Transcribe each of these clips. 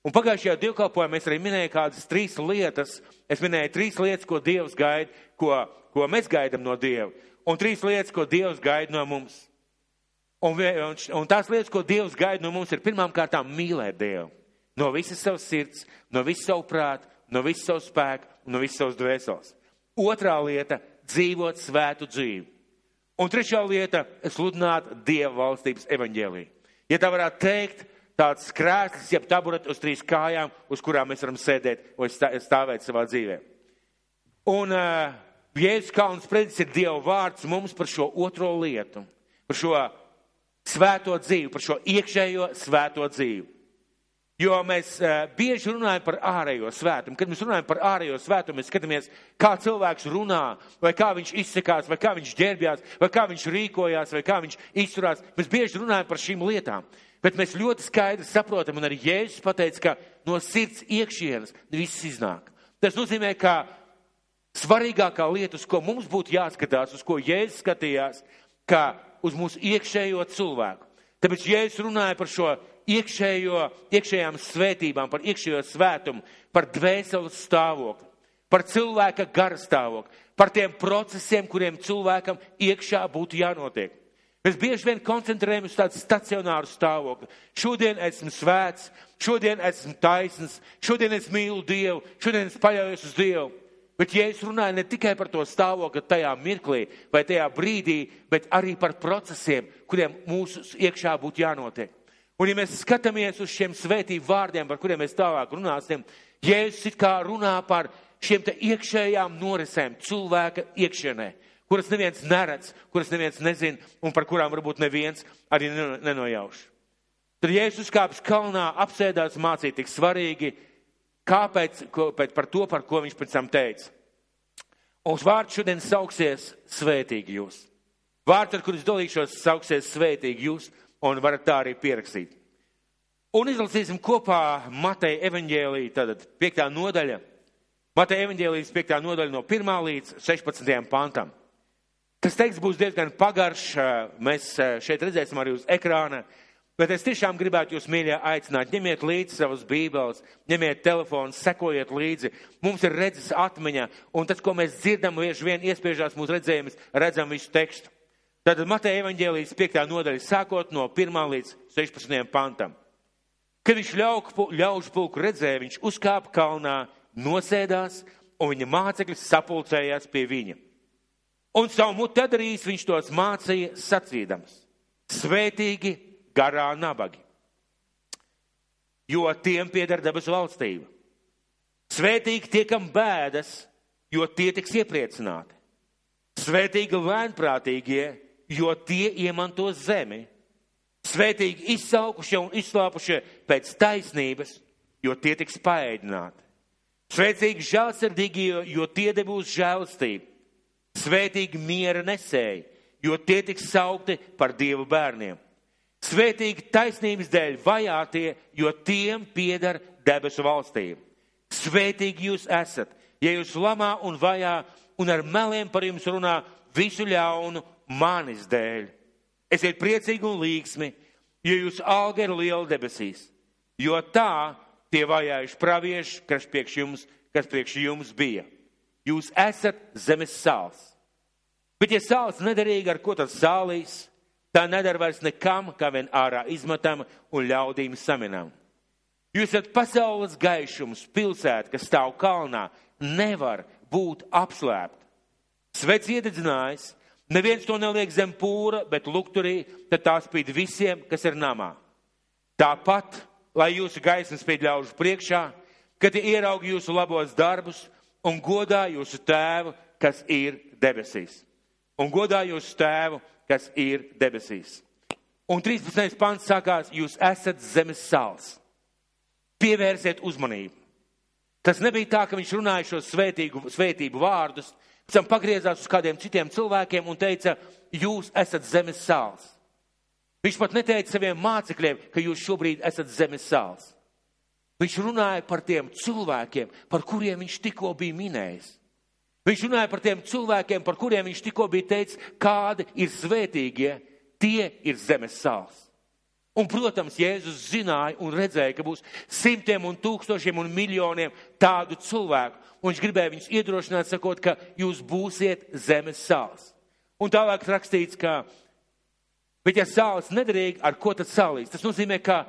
Un pagājušajā dievkalpojumā es arī minēju kādas trīs lietas. Es minēju trīs lietas, ko Dievs gaida, ko, ko mēs gaidām no Dieva, un trīs lietas, ko Dievs gaida no mums. Un, un, un tās lietas, ko Dievs gaida no mums, ir pirmām kārtām mīlēt Dievu. No visas savas sirds, no visas savu prātu, no visas savu spēku un no visas savas dvēseles. Otrā lieta - dzīvot svētu dzīvi. Un trešā lieta - sludināt Dieva valstības evaņģēlī. Ja tā varētu teikt, tāds krēsls, jeb taburet uz trīs kājām, uz kurām mēs varam sēdēt vai stāvēt savā dzīvē. Un uh, Jēzus Kalns predis ir Dieva vārds mums par šo otro lietu, par šo svēto dzīvi, par šo iekšējo svēto dzīvi. Jo mēs uh, bieži runājam par ārējo svētumu. Kad mēs runājam par ārējo svētumu, mēs skatāmies, kā cilvēks runā, vai kā viņš izsakās, vai kā viņš ģērbjās, vai kā viņš rīkojās, vai kā viņš izturās. Mēs bieži runājam par šīm lietām. Bet mēs ļoti skaidri saprotam, un arī Jēzus pateica, ka no sirds iekšienes viss iznāk. Tas nozīmē, ka svarīgākā lieta, uz ko mums būtu jāskatās, uz ko Jēzus skatījās, kā uz mūsu iekšējo cilvēku. Tāpēc Jēzus runāja par šo iekšējo, iekšējām svētībām, par iekšējo svētumu, par dvēseles stāvokli, par cilvēka gara stāvokli, par tiem procesiem, kuriem cilvēkam iekšā būtu jānotiek. Mēs bieži vien koncentrējamies uz tādu stacionāru stāvokli. Šodien esmu svēts, šodien esmu taisns, šodien es mīlu Dievu, šodien es paļaujos uz Dievu. Bet, ja es runāju ne tikai par to stāvokli tajā mirklī vai tajā brīdī, bet arī par procesiem, kuriem mūsu iekšā būtu jānotiek. Un, ja mēs skatāmies uz šiem svētību vārdiem, par kuriem mēs tālāk runāsim, Jēzus it kā runā par šiem iekšējām norisēm cilvēka iekšienē, kuras neviens neredz, kuras neviens nezina un par kurām varbūt neviens arī nenojauš. Tad Jēzus uzkāpis kalnā, apsēdās mācīt tik svarīgi, kāpēc, ko, pēc, par to, par ko viņš pēc tam teica. Un uz vārdu šodien sauksies svētīgi jūs. Vārds, ar kurus dalīšos, sauksies svētīgi jūs un varat tā arī pierakstīt. Un izlasīsim kopā Mateja evaņģēlī, tātad piektā nodaļa. Mateja evaņģēlijas piektā nodaļa no 1 līdz 16 pantam. Tas teksts būs diezgan pagarš, mēs šeit redzēsim arī uz ekrāna, bet es tiešām gribētu jūs mīļā aicināt, ņemiet līdzi savas bībeles, ņemiet telefonu, sekojiet līdzi. Mums ir redzes atmiņa, un tas, ko mēs dzirdam, bieži vien iespiežās mūsu redzējumus, redzam visu tekstu. Tātad Mateja evaņģēlijas 5. nodaļa sākot no 1. līdz 16. pantam. Kad viņš ļaužu pulku redzēja, viņš uzkāpa kalnā, nosēdās, un viņa mācekļi sapulcējās pie viņa. Un savu mutu darījis viņš tos mācīja sacīdams: Svētīgi garā nabagi, jo tiem pieder debesu valstība. Svētīgi tie, kam bēdas, jo tie tiks iepriecināti. Svētīgi lēnprātīgie, jo tie iemantos zemi. Svētīgi izsaukušie un izslāpušie pēc taisnības, jo tie tiks paēdināti. Svētīgi žēlsirdīgi, jo tie debūs žēlstību. Svētīgi miera nesēji, jo tie tiks saukti par Dievu bērniem. Svētīgi taisnības dēļ vajātie, jo tiem pieder debesu valstība. Svētīgi jūs esat, ja jūs lamā un vajā un ar meliem par jums runā visu ļaunu manis dēļ. Esiet priecīgi un līgsmi, jo jūs alga ir liela debesīs, jo tā tie vajājuši pravieši, kas priekš jums, kas priekš jums bija. Jūs esat zemes sāls. Bet, ja sāls nederīga, ar ko tas sālīs, tā nedara vairs nekam, kā vien ārā izmetam un ļaudīm saminam. Jūs esat pasaules gaišums, pilsēta, kas stāv kalnā, nevar būt apslēpta. Svets iededzinājis, Neviens to neliek zem pūra, bet lukturī, tad tā spīd visiem, kas ir namā. Tāpat, lai jūsu gaisma spīd ļaužu priekšā, kad ieraug jūsu labos darbus un godā jūsu tēvu, kas ir debesīs. Un godā jūsu tēvu, kas ir debesīs. Un 13. pants sākās, jūs esat zemes sāls. Pievērsiet uzmanību. Tas nebija tā, ka viņš runāja šos svētīgu, svētību vārdus, Pēc tam pagriezās uz kādiem citiem cilvēkiem un teica, jūs esat zemes sāls. Viņš pat neteica saviem mācekļiem, ka jūs šobrīd esat zemes sāls. Viņš runāja par tiem cilvēkiem, par kuriem viņš tikko bija minējis. Viņš runāja par tiem cilvēkiem, par kuriem viņš tikko bija teicis, kādi ir svētīgie, tie ir zemes sāls. Un, protams, Jēzus zināja un redzēja, ka būs simtiem un tūkstošiem un miljoniem tādu cilvēku. Un viņš gribēja viņus iedrošināt, sakot, ka jūs būsiet zemes sāls. Un tālāk rakstīts, ka, bet ja sāls nederīgi, ar ko tad salīs? Tas nozīmē, ka,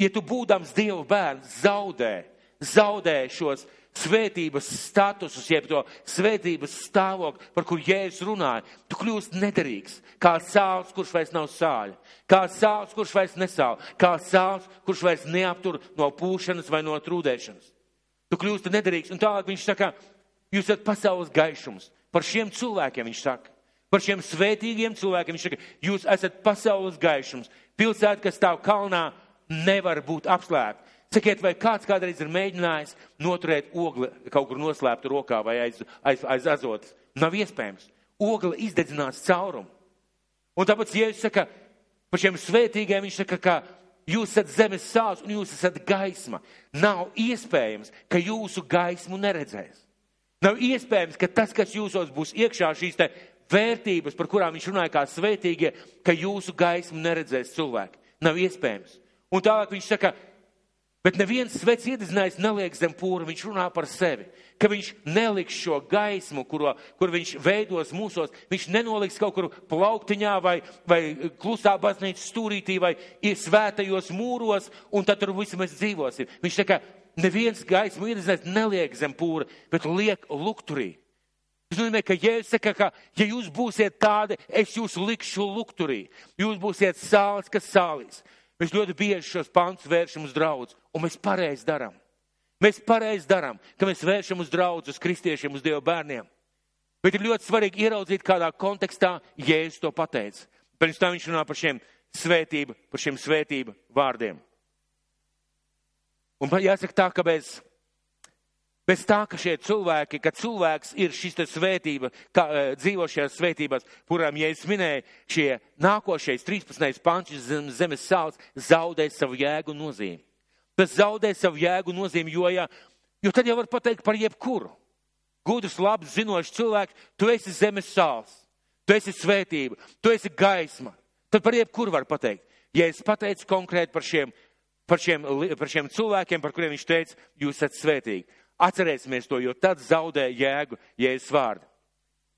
ja tu būdams Dieva bērns, zaudē, zaudē šos svētības statusus, jeb to svētības stāvokli, par kur Jēzus runāja, tu kļūsi nederīgs, kā sāls, kurš vairs nav sāļa, kā sāls, kurš vairs nesāl, kā sāls, kurš vairs neaptur no pūšanas vai no trūdēšanas. Tu kļūsti nederīgs, un tālāk viņš saka, jūs esat pasaules gaišums. Par šiem cilvēkiem viņš saka, par šiem svētīgiem cilvēkiem viņš saka, jūs esat pasaules gaišums. Pilsēta, kas stāv kalnā, nevar būt apslēpta. Sakiet, vai kāds kādreiz ir mēģinājis noturēt ogli kaut kur noslēptu rokā vai aiz, aiz, aiz azotas? Nav iespējams. Ogli izdedzinās caurumu. Un tāpēc, ja jūs saka, par šiem svētīgiem, viņš saka, ka jūs esat zemes sāls un jūs esat gaisma. Nav iespējams, ka jūsu gaismu neredzēs. Nav iespējams, ka tas, kas jūsos būs iekšā, šīs te vērtības, par kurām viņš runāja kā svētīgie, ka jūsu gaismu neredzēs cilvēki. Nav iespējams. Un tālāk viņš saka, Bet neviens svets iedzinājis neliek zem pūra, viņš runā par sevi, ka viņš neliks šo gaismu, kuro, kur viņš veidos mūsos, viņš nenoliks kaut kur plauktiņā vai, vai klusā baznīcas stūrītī vai svētajos mūros, un tad tur visi mēs dzīvosim. Viņš saka, neviens gaismu iedzinājis neliek zem pūra, bet liek lukturī. Tas nozīmē, ka Jēzus saka, ka, ja jūs būsiet tādi, es jūs likšu lukturī. Jūs būsiet sāls, kas sālīs. Mēs ļoti bieži šos pantus vēršam uz draudz, un mēs pareizi darām. Mēs pareizi darām, ka mēs vēršam uz draudz, uz kristiešiem, uz Dieva bērniem. Bet ir ļoti svarīgi ieraudzīt, kādā kontekstā Jēzus to pateica. Pirms tam viņš runā par šiem svētību, par šiem svētību vārdiem. Un jāsaka tā, ka bez Bez tā, ka šie cilvēki, ka cilvēks ir šis svētība, kā, eh, dzīvo šajās svētībās, kurām, ja es minēju, šie nākošais 13. pants zem, zemes sāls zaudē savu jēgu nozīmi. Tas zaudē savu jēgu nozīmi, jo, ja, jo tad jau var pateikt par jebkuru. Gudrs, labs, zinošs cilvēks, tu esi zemes sāls, tu esi svētība, tu esi gaisma. Tad par jebkuru var pateikt. Ja es pateicu konkrēti par šiem, par šiem, par šiem cilvēkiem, par kuriem viņš teica, jūs esat svētīgi Atcerēsimies to, jo tad zaudē jēgu jēzus vārdu.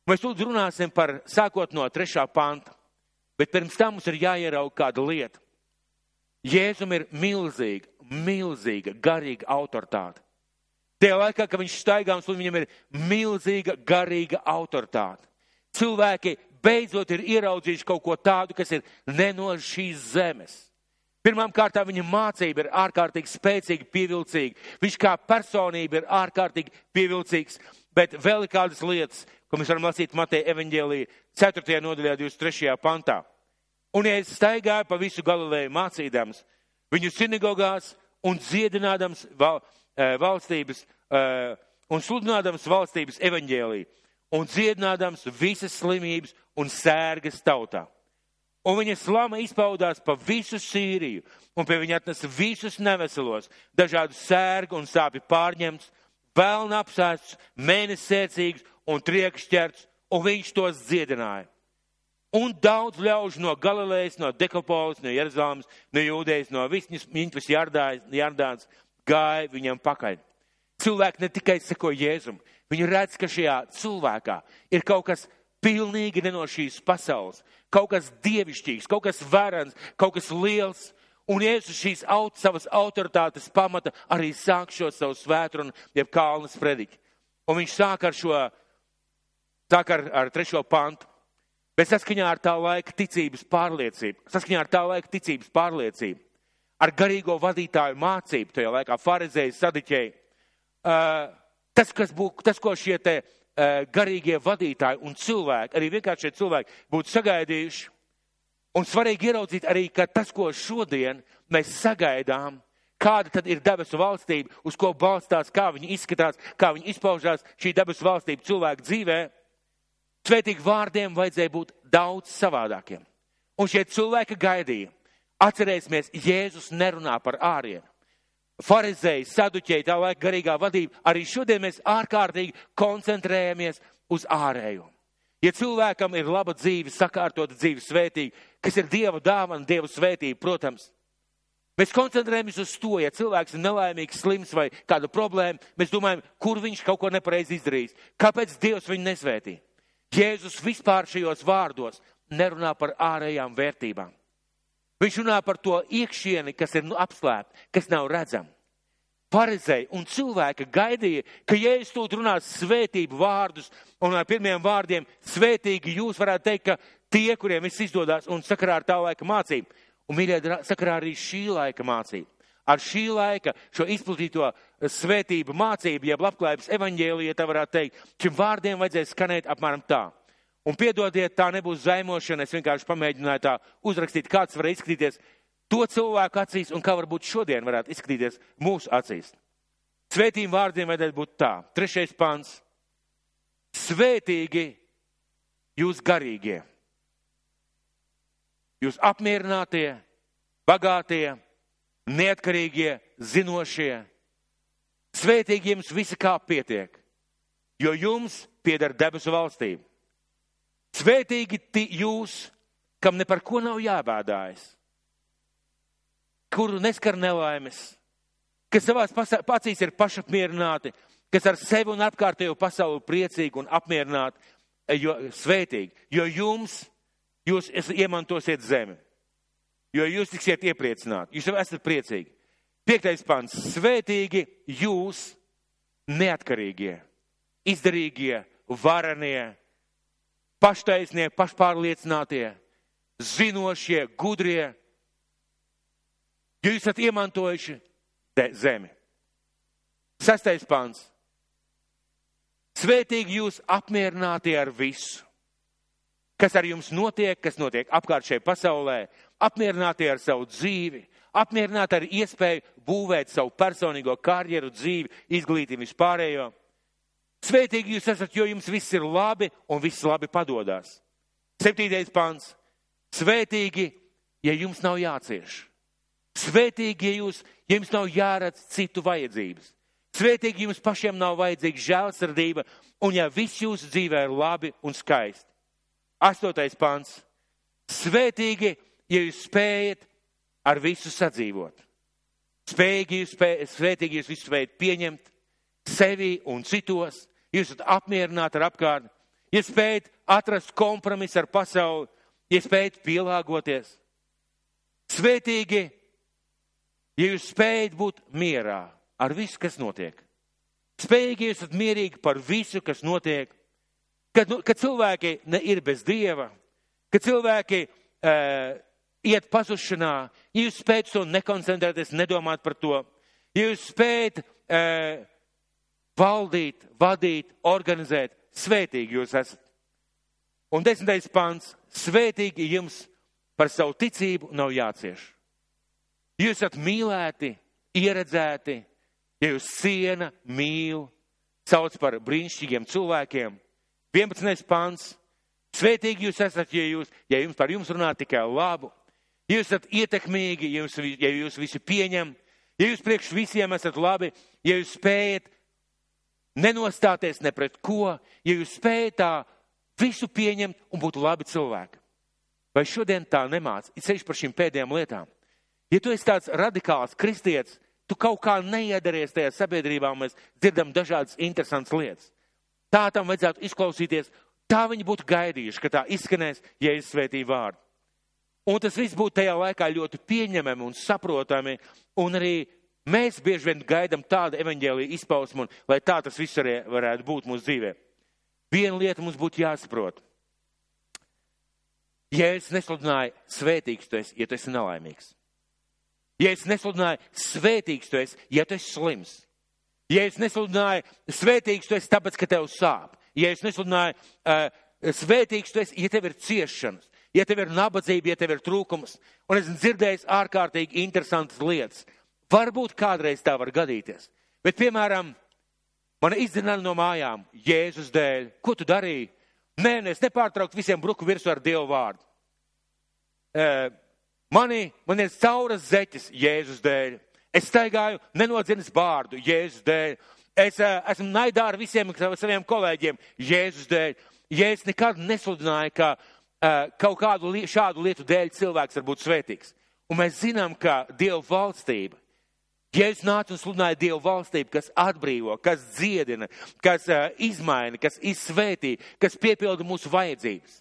Mēs lūdzu runāsim par sākot no trešā panta, bet pirms tam mums ir jāierauga kāda lieta. Jēzum ir milzīga, milzīga garīga autoritāte. Tajā laikā, kad viņš staigā un viņam ir milzīga garīga autoritāte. Cilvēki beidzot ir ieraudzījuši kaut ko tādu, kas ir ne no šīs zemes. Pirmām kārtām viņa mācība ir ārkārtīgi spēcīga, pievilcīga. Viņš kā personība ir ārkārtīgi pievilcīgs, bet vēl ir kādas lietas, ko mēs varam lasīt Mateja evaņģēlī 4. nodaļā 23. pantā. Un ja es staigāju pa visu Galileju mācīdams, viņu sinagogās un dziedinādams val, eh, valstības eh, un sludinādams valstības evaņģēlī un dziedinādams visas slimības un sērgas tautā un viņa slama izpaudās pa visu Sīriju, un pie viņa atnesa visus neveselos, dažādus sērgu un sāpju pārņemts, vēlna apsēsts, mēnesis sēcīgs un triekšķerts, un viņš tos dziedināja. Un daudz ļaužu no Galilejas, no Dekopolis, no Jeruzalemes, no Jūdejas, no Visņas, Miņķis, Jardāns, gāja viņam pakaļ. Cilvēki ne tikai seko Jēzum, viņi redz, ka šajā cilvēkā ir kaut kas pilnīgi ne no šīs pasaules, kaut kas dievišķīgs, kaut kas varans, kaut kas liels. Un Jēzus šīs aut, savas autoritātes pamata arī sāk šo savu svētrunu, jeb kalnas prediķi. Un viņš sāk ar šo, sāk ar, ar trešo pantu. Bet saskaņā ar tā laika ticības pārliecību, saskaņā ar tā laika ticības pārliecību, ar garīgo vadītāju mācību tajā laikā, farizēji, sadiķēji, uh, tas, kas būtu, tas, ko šie te Eh, garīgie vadītāji un cilvēki, arī vienkārši šie cilvēki būtu sagaidījuši. Un svarīgi ieraudzīt arī, ka tas, ko šodien mēs sagaidām, kāda tad ir debesu valstība, uz ko balstās, kā viņi izskatās, kā viņi izpaužās šī debesu valstība cilvēku dzīvē, svētīgi vārdiem vajadzēja būt daudz savādākiem. Un šie cilvēki gaidīja. Atcerēsimies, Jēzus nerunā par ārienu farizēji, saduķēji, tā laika garīgā vadība, arī šodien mēs ārkārtīgi koncentrējamies uz ārējo. Ja cilvēkam ir laba dzīve, sakārtota dzīve, svētīga, kas ir Dieva dāvana, Dieva svētība, protams, Mēs koncentrējamies uz to, ja cilvēks ir nelaimīgs, slims vai kāda problēma, mēs domājam, kur viņš kaut ko nepareizi izdarījis. Kāpēc Dievs viņu nesvētī? Jēzus vispār šajos vārdos nerunā par ārējām vērtībām. Viņš runā par to iekšieni, kas ir nu, apslēpta, kas nav redzama. Parizēji un cilvēki gaidīja, ka Jēzus tūlīt runās svētību vārdus, un ar pirmiem vārdiem svētīgi jūs varētu teikt, ka tie, kuriem viss izdodas, un sakarā ar tā laika mācību, un mīļie, sakarā arī šī laika mācību. Ar šī laika šo izplatīto svētību mācību, jeb labklājības evaņģēlija, tā varētu teikt, šim vārdiem vajadzēja skanēt apmēram tā. Un piedodiet, tā nebūs zaimošana, es vienkārši pamēģināju tā uzrakstīt, kāds var izskatīties to cilvēku acīs un kā varbūt šodien varētu izskatīties mūsu acīs. Svētījuma vārdiem vajadzētu būt tā. Trešais pants. Svētīgi jūs garīgie. Jūs apmierinātie, bagātie, neatkarīgie, zinošie. Svētīgi jums visi kā pietiek, jo jums pieder debesu valstība. Svētīgi jūs, kam ne par ko nav jābēdājas, kuru neskar nelaimes, kas savās pacīs ir pašapmierināti, kas ar sevi un apkārtējo pasauli priecīgi un apmierināti, jo svētīgi, jo jums, jūs iemantosiet zemi, jo jūs tiksiet iepriecināti, jūs jau esat priecīgi. Piektais pants - svētīgi jūs, neatkarīgie, izdarīgie, varanie, paštaisnie, pašpārliecinātie, zinošie, gudrie, jo jūs esat iemantojuši zemi. Sestais pants. Svētīgi jūs apmierināti ar visu, kas ar jums notiek, kas notiek apkārt šai pasaulē, apmierināti ar savu dzīvi, apmierināti ar iespēju būvēt savu personīgo karjeru, dzīvi, izglītību, vispārējo. Svētīgi jūs esat, jo jums viss ir labi un viss labi padodas. Septītais pants. Svētīgi, ja jums nav jācieš. Svētīgi, ja, jūs, ja jums nav jāredz citu vajadzības. Svētīgi jums pašiem nav vajadzīga žēlsirdība, un ja viss jūsu dzīvē ir labi un skaisti. Astotais pants. Svētīgi, ja jūs spējat ar visu sadzīvot. Spējīgi jūs, spēj, svētīgi jūs visu spējat pieņemt sevi un citos jūs esat apmierināti ar apkārtni, ja spējat atrast kompromisu ar pasauli, ja spējat pielāgoties. Svētīgi, ja jūs spējat būt mierā ar visu, kas notiek. Spējīgi jūs esat mierīgi par visu, kas notiek. Kad, nu, kad cilvēki ir bez dieva, kad cilvēki uh, iet pazušanā, ja jūs spējat to nekoncentrēties, nedomāt par to, ja jūs spējat uh, valdīt, vadīt, organizēt. Svētīgi jūs esat. Un desmitais pants - svētīgi jums par savu ticību nav jācieš. Jūs esat mīlēti, ieredzēti, ja jūs ciena, mīl, sauc par brīnišķīgiem cilvēkiem. 11. pants - svētīgi jūs esat, ja, jūs, ja jums par jums runā tikai labu. Ja jūs esat ietekmīgi, ja jūs, ja jūs visi pieņem, ja jūs priekš visiem esat labi, ja jūs spējat nenostāties ne pret ko, ja jūs spējat tā visu pieņemt un būt labi cilvēki. Vai šodien tā nemāc? Ir ceļš par šīm pēdējām lietām. Ja tu esi tāds radikāls kristietis, tu kaut kā neiedaries tajā sabiedrībā, un mēs dzirdam dažādas interesantas lietas. Tā tam vajadzētu izklausīties, tā viņi būtu gaidījuši, ka tā izskanēs, ja ir svētī vārdi. Un tas viss būtu tajā laikā ļoti pieņemami un saprotami, un arī Mēs bieži vien gaidām tādu evaņģēlīju izpausmu, un lai tā tas viss arī varētu būt mūsu dzīvē. Viena lieta mums būtu jāsaprot. Ja es nesludināju svētīgs tu esi, ja tu esi nelaimīgs. Ja es nesludināju svētīgs tu esi, ja tu esi slims. Ja es nesludināju svētīgs tu esi tāpēc, ka tev sāp. Ja es nesludināju uh, svētīgs tu esi, ja tev ir ciešanas. Ja tev ir nabadzība, ja tev ir trūkums. Un es dzirdēju ārkārtīgi interesantas lietas. Varbūt kādreiz tā var gadīties. Bet, piemēram, mana izdzināja no mājām Jēzus dēļ. Ko tu darīji? Nē, es nepārtrauktu visiem bruku virsū ar Dievu vārdu. E, mani, man ir cauras zeķes Jēzus dēļ. Es staigāju nenodzinis bārdu Jēzus dēļ. Es e, esmu naidā ar visiem saviem kolēģiem Jēzus dēļ. Es nekad nesludināju, ka e, kaut kādu li šādu lietu dēļ cilvēks var būt svētīgs. Un mēs zinām, ka Dieva valstība, Jēzus nāca un sludināja Dievu valstību, kas atbrīvo, kas dziedina, kas uh, izmaina, kas izsvētī, kas piepilda mūsu vajadzības.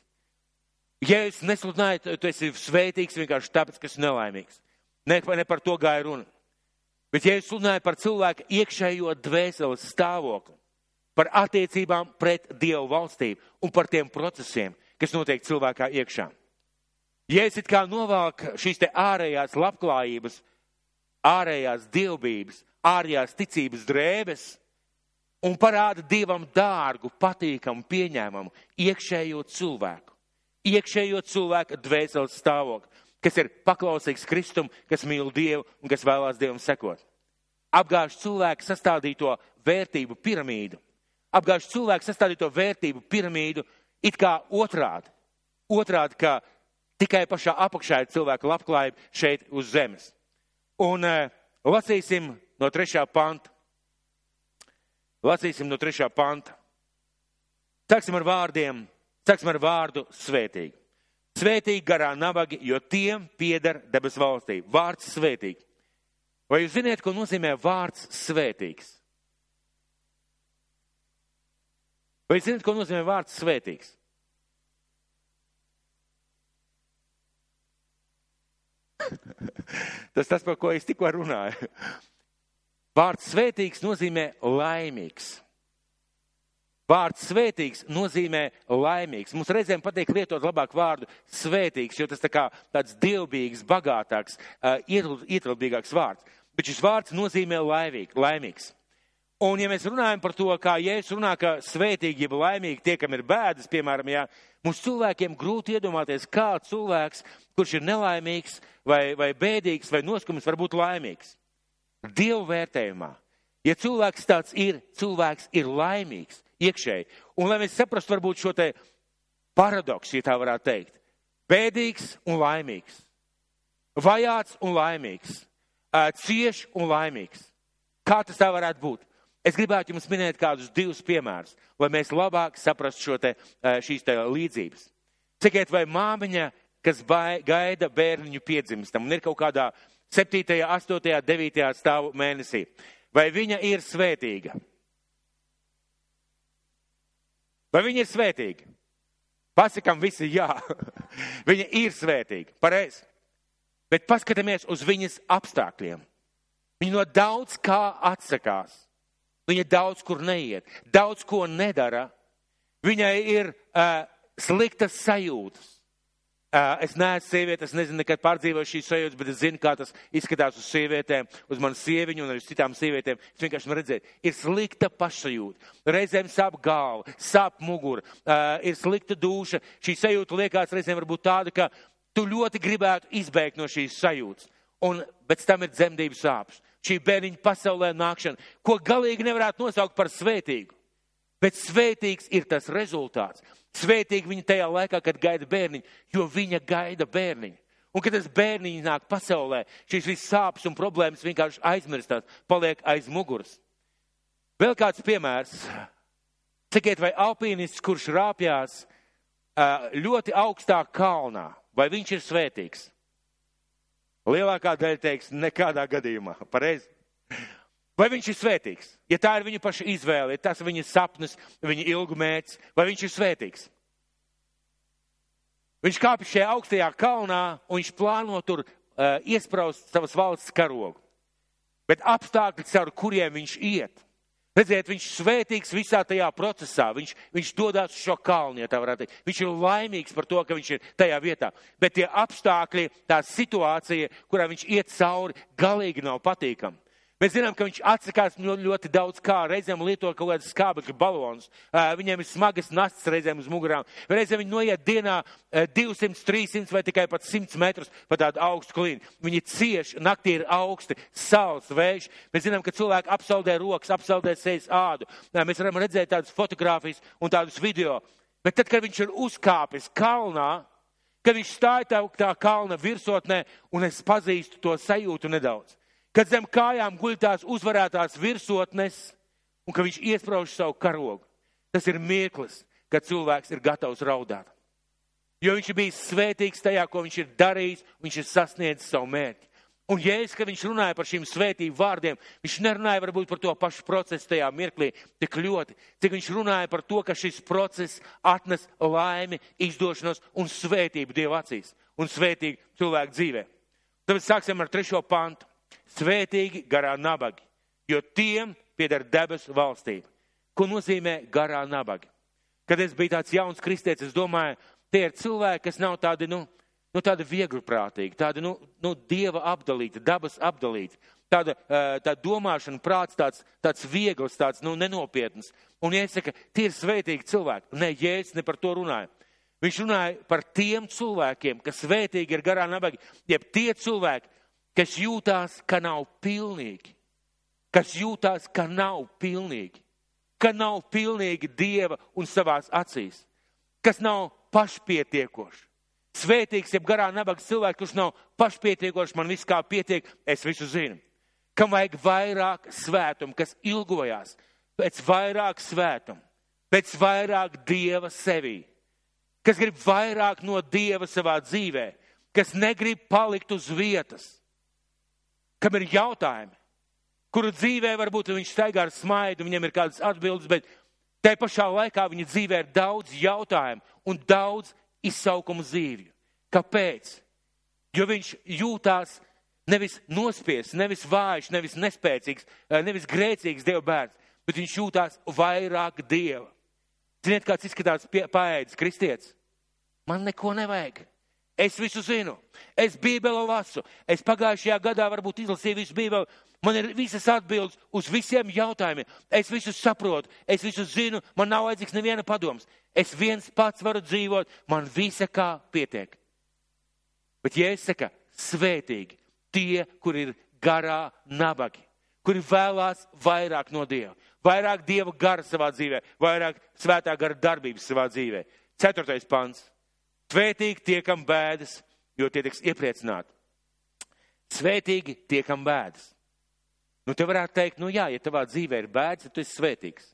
Jēzus nesludināja, tu esi svētīgs vienkārši tāpēc, ka esi nelaimīgs. Ne, ne par to gāja runa. Bet Jēzus sludināja par cilvēku iekšējo dvēseles stāvokli, par attiecībām pret Dievu valstību un par tiem procesiem, kas notiek cilvēkā iekšā. Jēzus it kā novelk šīs te ārējās labklājības, ārējās dievbības, ārējās ticības drēbes un parāda Dievam dārgu, patīkamu, pieņēmumu iekšējo cilvēku, iekšējo cilvēku dvēseles stāvokli, kas ir paklausīgs Kristum, kas mīl Dievu un kas vēlās Dievam sekot. Apgāž cilvēku sastādīto vērtību piramīdu, apgāž cilvēku sastādīto vērtību piramīdu it kā otrādi. Otrādi, ka tikai pašā apakšā ir cilvēka labklājība šeit uz zemes. Un uh, lasīsim no trešā panta. Lasīsim no trešā panta. Sāksim ar vārdiem, sāksim ar vārdu svētīgi. Svētīgi garā nabagi, jo tiem pieder debes valstī. Vārds svētīgi. Vai jūs zināt, ko nozīmē vārds svētīgs? Vai zināt, ko nozīmē vārds svētīgs? tas tas, par ko es tikko runāju. Vārds svētīgs nozīmē laimīgs. Vārds svētīgs nozīmē laimīgs. Mums reizēm patīk lietot labāk vārdu svētīgs, jo tas tā kā tāds dievbīgs, bagātāks, ietilpīgāks vārds. Bet šis vārds nozīmē laimīg, laimīgs. Un ja mēs runājam par to, kā Jēzus runā, ka svētīgi, jeb laimīgi tie, kam ir bēdas, piemēram, jā, mums cilvēkiem grūti iedomāties, kā cilvēks, kurš ir nelaimīgs vai, vai bēdīgs vai noskums, var būt laimīgs. Dievu vērtējumā. Ja cilvēks tāds ir, cilvēks ir laimīgs iekšēji. Un lai mēs saprastu varbūt šo te paradoksu, ja tā varētu teikt. Bēdīgs un laimīgs. Vajāts un laimīgs. Cieš un laimīgs. Kā tas tā varētu būt? Es gribētu jums minēt kādus divus piemērus, lai mēs labāk saprastu šo te, šīs te līdzības. Sakiet, vai māmiņa, kas gaida bērniņu piedzimstam un ir kaut kādā 7., 8., 9. stāvu mēnesī, vai viņa ir svētīga? Vai viņa ir svētīga? Pasakam visi jā. viņa ir svētīga, pareizi. Bet paskatāmies uz viņas apstākļiem. Viņa no daudz kā atsakās. Viņa daudz kur neiet, daudz ko nedara. Viņai ir uh, sliktas sajūtas. Uh, es neesmu sieviete, es nezinu, nekad pārdzīvoju šīs sajūtas, bet es zinu, kā tas izskatās uz sievietēm, uz manu sieviņu un arī uz citām sievietēm. Es vienkārši varu redzēt, ir slikta pašsajūta. Reizēm sāp galva, sāp mugura, uh, ir slikta dūša. Šī sajūta liekas reizēm varbūt tāda, ka tu ļoti gribētu izbēgt no šīs sajūtas. Un pēc tam ir dzemdības sāpes šī bērniņa pasaulē nākšana, ko galīgi nevarētu nosaukt par svētīgu. Bet svētīgs ir tas rezultāts. Svētīgi viņa tajā laikā, kad gaida bērniņu, jo viņa gaida bērniņu. Un, kad tas bērniņš nāk pasaulē, šīs visas sāpes un problēmas vienkārši aizmirstās, paliek aiz muguras. Vēl kāds piemērs. Sakiet, vai alpīnists, kurš rāpjās ļoti augstā kalnā, vai viņš ir svētīgs? Lielākā daļa teiks, nekādā gadījumā. Pareizi? Vai viņš ir svētīgs? Ja tā ir viņa paša izvēle, ja tas ir viņa sapnis, viņa ilgu mērķis, vai viņš ir svētīgs? Viņš kāpj šajā augstajā kalnā un viņš plāno tur uh, iespraust savas valsts karogu. Bet apstākļi, caur kuriem viņš iet, Redziet, viņš ir svētīgs visā tajā procesā. Viņš, viņš dodas uz šo kalnu, ja tā varētu teikt. Viņš ir laimīgs par to, ka viņš ir tajā vietā. Bet tie apstākļi, tā situācija, kurā viņš iet cauri, galīgi nav patīkami. Mēs zinām, ka viņš atsakās no ļoti daudz kā. Reizēm lieto kaut kādas skābekļa balonus. Viņiem ir smagas nastas reizēm uz mugurām. Reizēm viņi noiet dienā 200, 300 vai tikai pat 100 metrus pa tādu augstu klīnu. Viņi cieš, naktī ir augsti, saules, vējš. Mēs zinām, ka cilvēki apsaldē rokas, apsaldē sejas ādu. Mēs varam redzēt tādas fotogrāfijas un tādus video. Bet tad, kad viņš ir uzkāpis kalnā, kad viņš stāja tā, tā kalna virsotnē, un es pazīstu to sajūtu nedaudz kad zem kājām guļ tās uzvarētās virsotnes un ka viņš iesprauž savu karogu. Tas ir mirklis, kad cilvēks ir gatavs raudāt. Jo viņš ir bijis svētīgs tajā, ko viņš ir darījis, viņš ir sasniedzis savu mērķi. Un jēzus, kad viņš runāja par šīm svētību vārdiem, viņš nerunāja varbūt par to pašu procesu tajā mirklī tik ļoti, cik viņš runāja par to, ka šis process atnes laimi, izdošanos un svētību Dieva acīs un svētīgu cilvēku dzīvē. Tāpēc sāksim ar trešo pantu. Svētīgi garā nabagi, jo tiem pieder debesu valstība. Ko nozīmē garā nabagi? Kad es biju tāds jauns kristietis, es domāju, tie ir cilvēki, kas nav tādi, nu, nu, tādi viegliprātīgi, tādi, nu, nu, dieva apdalīti, dabas apdalīti. Tāda, tā domāšana, prāts tāds, tāds viegls, tāds, nu, nenopietns. Un, saku, tie ir svētīgi cilvēki, ne, Jēzus ne par to runāja. Viņš runāja par tiem cilvēkiem, kas svētīgi ir garā nabagi, jeb tie cilvēki, kas jūtās, ka nav pilnīgi, kas jūtās, ka nav pilnīgi, ka nav pilnīgi Dieva un savās acīs, kas nav pašpietiekoši. Svētīgs, jeb garā nabaga cilvēks, kurš nav pašpietiekošs, man viss kā pietiek, es visu zinu. Kam vajag vairāk svētumu, kas ilgojās pēc vairāk svētumu, pēc vairāk Dieva sevī, kas grib vairāk no Dieva savā dzīvē, kas negrib palikt uz vietas, kam ir jautājumi, kuru dzīvē varbūt viņš staigā ar smaidu, viņam ir kādas atbildes, bet te pašā laikā viņa dzīvē ir daudz jautājumu un daudz izsaukumu zīvju. Kāpēc? Jo viņš jūtās nevis nospiests, nevis vājš, nevis nespēcīgs, eh, nevis grēcīgs Dieva bērns, bet viņš jūtās vairāk Dieva. Ziniet, kāds izskatās paēdis kristietis? Man neko nevajag. Es visu zinu. Es Bībeli lasu. Es pagājušajā gadā varbūt izlasīju visu Bībeli. Man ir visas atbildes uz visiem jautājumiem. Es visu saprotu, es visu zinu, man nav vajadzīgs neviena padoms. Es viens pats varu dzīvot, man visa kā pietiek. Bet, ja es saku, svētīgi tie, kur ir garā nabagi, kuri vēlās vairāk no Dieva, vairāk Dieva gara savā dzīvē, vairāk svētā gara darbības savā dzīvē. Ceturtais pants. Svētīgi tie, kam bēdas, jo tie tiks iepriecināti. Svētīgi tie, kam bēdas. Nu, te varētu teikt, nu jā, ja tavā dzīvē ir bēdas, tad tu esi svētīgs.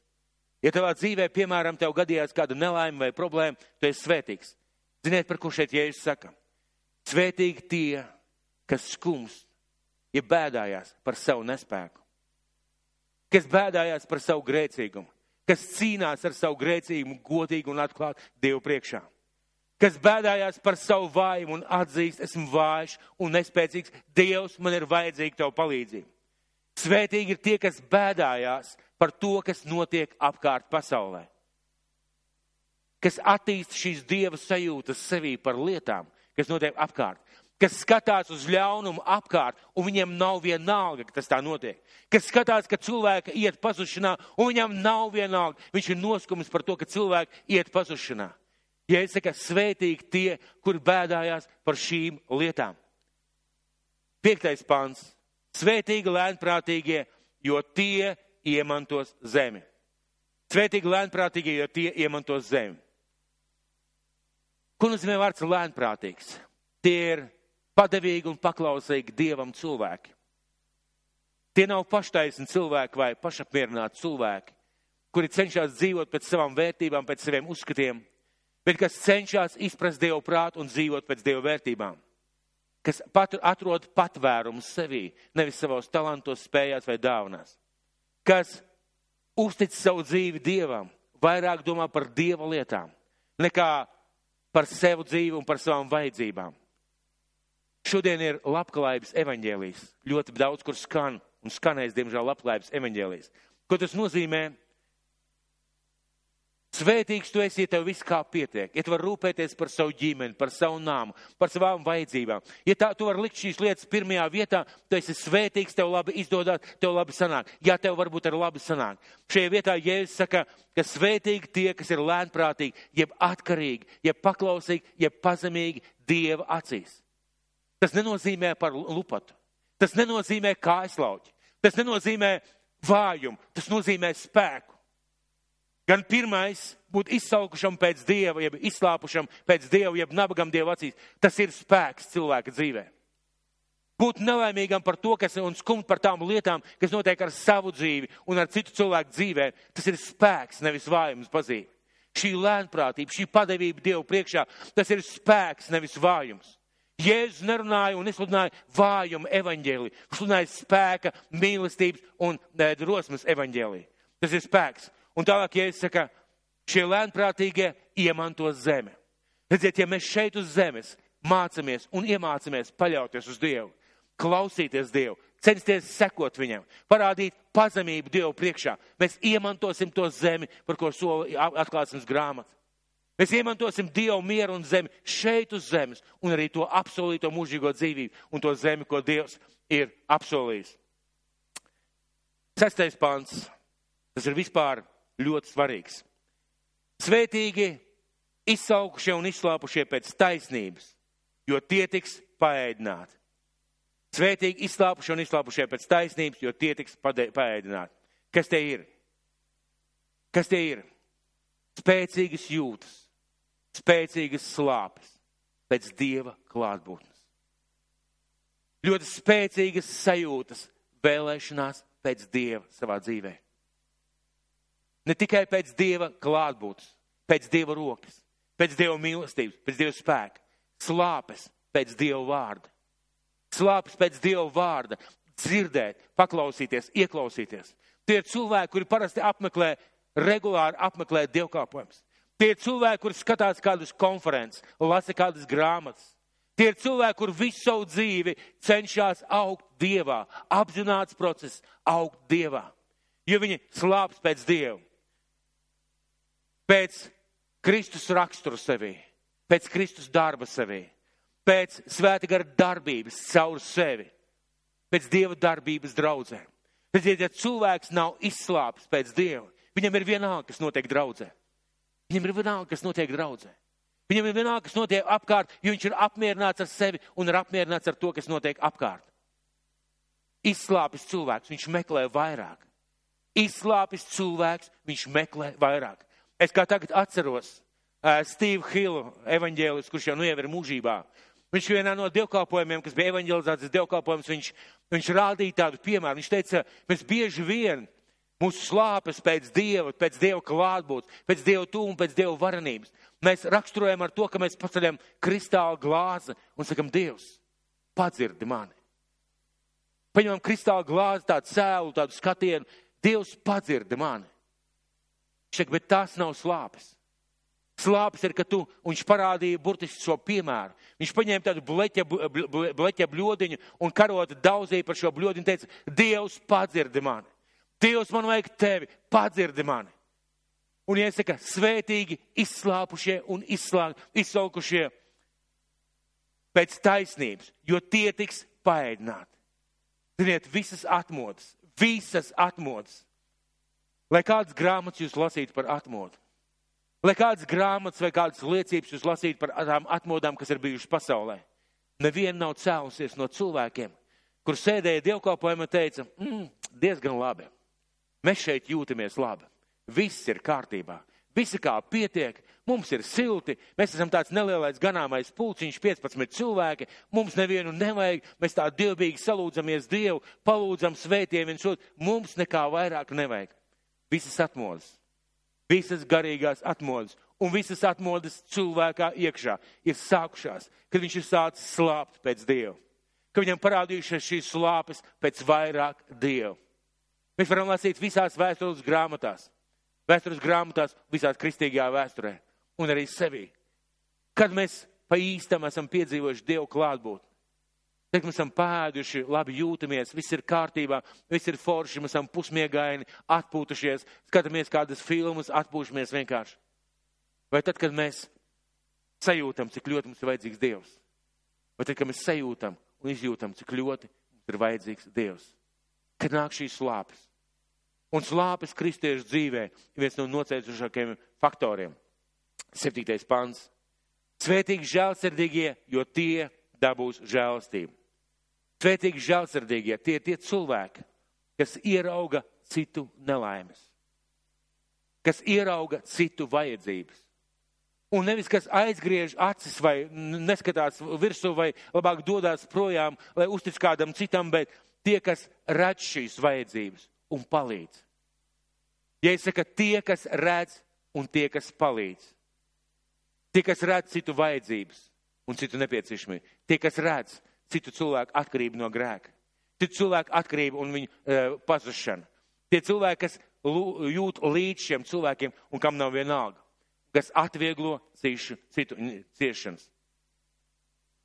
Ja tavā dzīvē, piemēram, tev gadījās kāda nelaime vai problēma, tu esi svētīgs. Ziniet, par ko šeit Jēzus saka? Svētīgi tie, kas skums, ja bēdājās par savu nespēku, kas bēdājās par savu grēcīgumu, kas cīnās ar savu grēcīgumu godīgi un atklāti Dievu priekšā kas bēdājās par savu vājumu un atzīst, esmu vājš un nespēcīgs. Dievs, man ir vajadzīga tev palīdzība. Svētīgi ir tie, kas bēdājās par to, kas notiek apkārt pasaulē. Kas attīst šīs dieva sajūtas sevī par lietām, kas notiek apkārt. Kas skatās uz ļaunumu apkārt, un viņiem nav vienalga, ka tas tā notiek. Kas skatās, ka cilvēki iet pazušanā, un viņam nav vienalga. Viņš ir noskums par to, ka cilvēki iet pazušanā. Ja es saku, svētīgi tie, kuri bēdājās par šīm lietām. Piektais pants. Svētīgi lēnprātīgie, jo tie iemantos zemi. Svētīgi lēnprātīgie, jo tie iemantos zemi. Ko nozīmē vārds lēnprātīgs? Tie ir padevīgi un paklausīgi dievam cilvēki. Tie nav paštaisni cilvēki vai pašapmierināti cilvēki, kuri cenšas dzīvot pēc savām vērtībām, pēc saviem uzskatiem bet kas cenšas izprast Dievu prātu un dzīvot pēc Dieva vērtībām. Kas pat, atrod patvērumu sevī, nevis savos talantos, spējās vai dāvanās. Kas uztic savu dzīvi Dievam, vairāk domā par Dieva lietām, nekā par sevu dzīvi un par savām vajadzībām. Šodien ir labklājības evaņģēlijs. Ļoti daudz, kur skan un skanēs, diemžēl, labklājības evaņģēlijs. Ko tas nozīmē? Svētīgs tu esi, ja tev viss kā pietiek, ja tu vari rūpēties par savu ģimeni, par savu nāmu, par savām vajadzībām. Ja tā, tu vari likt šīs lietas pirmajā vietā, tu esi svētīgs, tev labi izdodas, tev labi sanāk. Jā, tev varbūt arī labi sanāk. Šajā vietā Jēzus saka, ka svētīgi tie, kas ir lēnprātīgi, jeb atkarīgi, jeb paklausīgi, jeb pazemīgi Dieva acīs. Tas nenozīmē par lupatu. Tas nenozīmē kājaslauķi. Tas nenozīmē vājumu. Tas nozīmē spēku. Gan pirmais būt izsaukušam pēc dieva, jeb izslāpušam pēc dieva, jeb nabagam dieva acīs. Tas ir spēks cilvēka dzīvē. Būt nelaimīgam par to, kas un skumt par tām lietām, kas notiek ar savu dzīvi un ar citu cilvēku dzīvē, tas ir spēks, nevis vājums pazīme. šī lēnprātība, šī padevība Dievu priekšā, tas ir spēks, nevis vājums. Jēzus nerunāja un nesludināja vājumu evaņģēlī. Sludināja spēka, mīlestības un drosmes evaņģēlī. Tas ir spēks. Un tālāk, ja es saku, šie lēnprātīgie iemanto zemi. Redziet, ja mēs šeit uz zemes mācāmies un iemācāmies paļauties uz Dievu, klausīties Dievu, censties sekot viņam, parādīt pazemību Dievu priekšā, mēs iemantosim to zemi, par ko sola atklāsmes grāmata. Mēs iemantosim Dievu mieru un zemi šeit uz zemes, un arī to apsolīto mūžīgo dzīvību un to zemi, ko Dievs ir apsolījis. Sestais pants. Tas ir vispār ļoti svarīgs. Svētīgi izsaukušie un izslāpušie pēc taisnības, jo tie tiks paēdināti. Svētīgi izslāpušie un izslāpušie pēc taisnības, jo tie tiks paēdināti. Kas te ir? Kas te ir? Spēcīgas jūtas, spēcīgas slāpes pēc dieva klātbūtnes. Ļoti spēcīgas sajūtas, vēlēšanās pēc dieva savā dzīvē. Ne tikai pēc dieva klātbūtnes, pēc dieva rokas, pēc dieva mīlestības, pēc dieva spēka, slāpes pēc dieva vārda. Slāpes pēc dieva vārda, dzirdēt, paklausīties, ieklausīties. Tie ir cilvēki, kuri parasti apmeklē, regulāri apmeklē dievkalpojumus. Tie ir cilvēki, kuri skatās kādas konferences, lasa kādas grāmatas. Tie ir cilvēki, kur visu savu dzīvi cenšas augt dievā, apzināts process, augt dievā. Jo viņi slāpst pēc dieva, pēc Kristus raksturu sevī, pēc Kristus darba sevī, pēc svēta gara darbības caur sevi, pēc dieva darbības draudzē. Redziet, ja cilvēks nav izslāpis pēc dieva, viņam ir vienalga, kas notiek draudzē. Viņam ir vienalga, kas notiek draudzē. Viņam ir vienalga, kas notiek apkārt, jo viņš ir apmierināts ar sevi un ir apmierināts ar to, kas notiek apkārt. Izslāpis cilvēks, viņš meklē vairāk. Izslāpis cilvēks, viņš meklē vairāk. Es kā tagad atceros uh, Steve Hillu, evaņģēlis, kurš jau nu jau ir mūžībā. Viņš vienā no dievkalpojumiem, kas bija evaņģelizācijas dievkalpojums, viņš, viņš rādīja tādu piemēru. Viņš teica, mēs bieži vien Mūsu slāpes pēc Dieva, pēc Dieva klātbūtnes, pēc Dieva tūma, pēc Dieva varenības. Mēs raksturojam ar to, ka mēs paceļam kristāla glāzi un sakam, Dievs, padzirdi mani. Paņemam kristāla glāzi, tādu cēlu, tādu skatienu, Dievs padzirdi mani. Šeit, bet tās nav slāpes. Slāpes ir, ka tu, un viņš parādīja burtiski šo piemēru. Viņš paņēma tādu bleķa, bleķa bļodiņu un karota daudzīja par šo bļodiņu un teica, Dievs padzirdi mani. Dievs, man vajag tevi, padzirdi mani. Un iesaka, svētīgi izslāpušie un izslā, izsalkušie pēc taisnības, jo tie tiks paēdināti. Ziniet, visas atmodas, visas atmodas. Lai kādas grāmatas jūs lasītu par atmodu, lai kādas grāmatas vai kādas liecības jūs lasītu par tām atmodām, kas ir bijušas pasaulē, neviena nav cēlusies no cilvēkiem, kur sēdēja dievkalpojumā un teica, mm, diezgan labi. Mēs šeit jūtamies labi. Viss ir kārtībā. Visi kā pietiek, mums ir silti, mēs esam tāds nelielais ganāmais pulciņš, 15 cilvēki, mums nevienu nevajag, mēs tā dievbīgi salūdzamies Dievu, palūdzam svētiem viens otru, mums nekā vairāk nevajag. Visas atmodas, visas garīgās atmodas. Un visas atmodas cilvēkā iekšā ir sākušās, kad viņš ir sācis slāpt pēc Dieva, ka viņam parādījušās šīs slāpes pēc vairāk Dievu. Mēs varam lasīt visās vēstures grāmatās, vēstures grāmatās, visās kristīgajā vēsturē. Un arī sevī. Kad mēs pa īstam esam piedzīvojuši Dievu klātbūtni, tad mēs esam pēduši, labi jūtamies, viss ir kārtībā, viss ir forši, mēs esam pusmiegaini, atpūtušies, skatāmies kādas filmas, atpūšamies vienkārši. Vai tad, kad mēs sajūtam, cik ļoti mums ir vajadzīgs Dievs? Vai tad, kad mēs sajūtam un izjūtam, cik ļoti mums ir vajadzīgs Dievs? Kad nāk šīs slāpes, Un slāpes kristiešu dzīvē ir viens no nocēsušākajiem faktoriem. Septītais pants. Svētīgi žēlsirdīgie, jo tie dabūs žēlastību. Svētīgi žēlsirdīgie, tie ir tie cilvēki, kas ierauga citu nelaimes, kas ierauga citu vajadzības. Un nevis, kas aizgriež acis vai neskatās virsū vai labāk dodas projām, lai uztic kādam citam, bet tie, kas redz šīs vajadzības un palīdz. Ja es saku, tie, kas redz un tie, kas palīdz. Tie, kas redz citu vajadzības un citu nepieciešamību. Tie, kas redz citu cilvēku atkarību no grēka. Citu cilvēku atkarību un viņu uh, pazušanu. Tie cilvēki, kas jūt līdz šiem cilvēkiem un kam nav vienalga. Kas atvieglo cišu, citu ciešanas.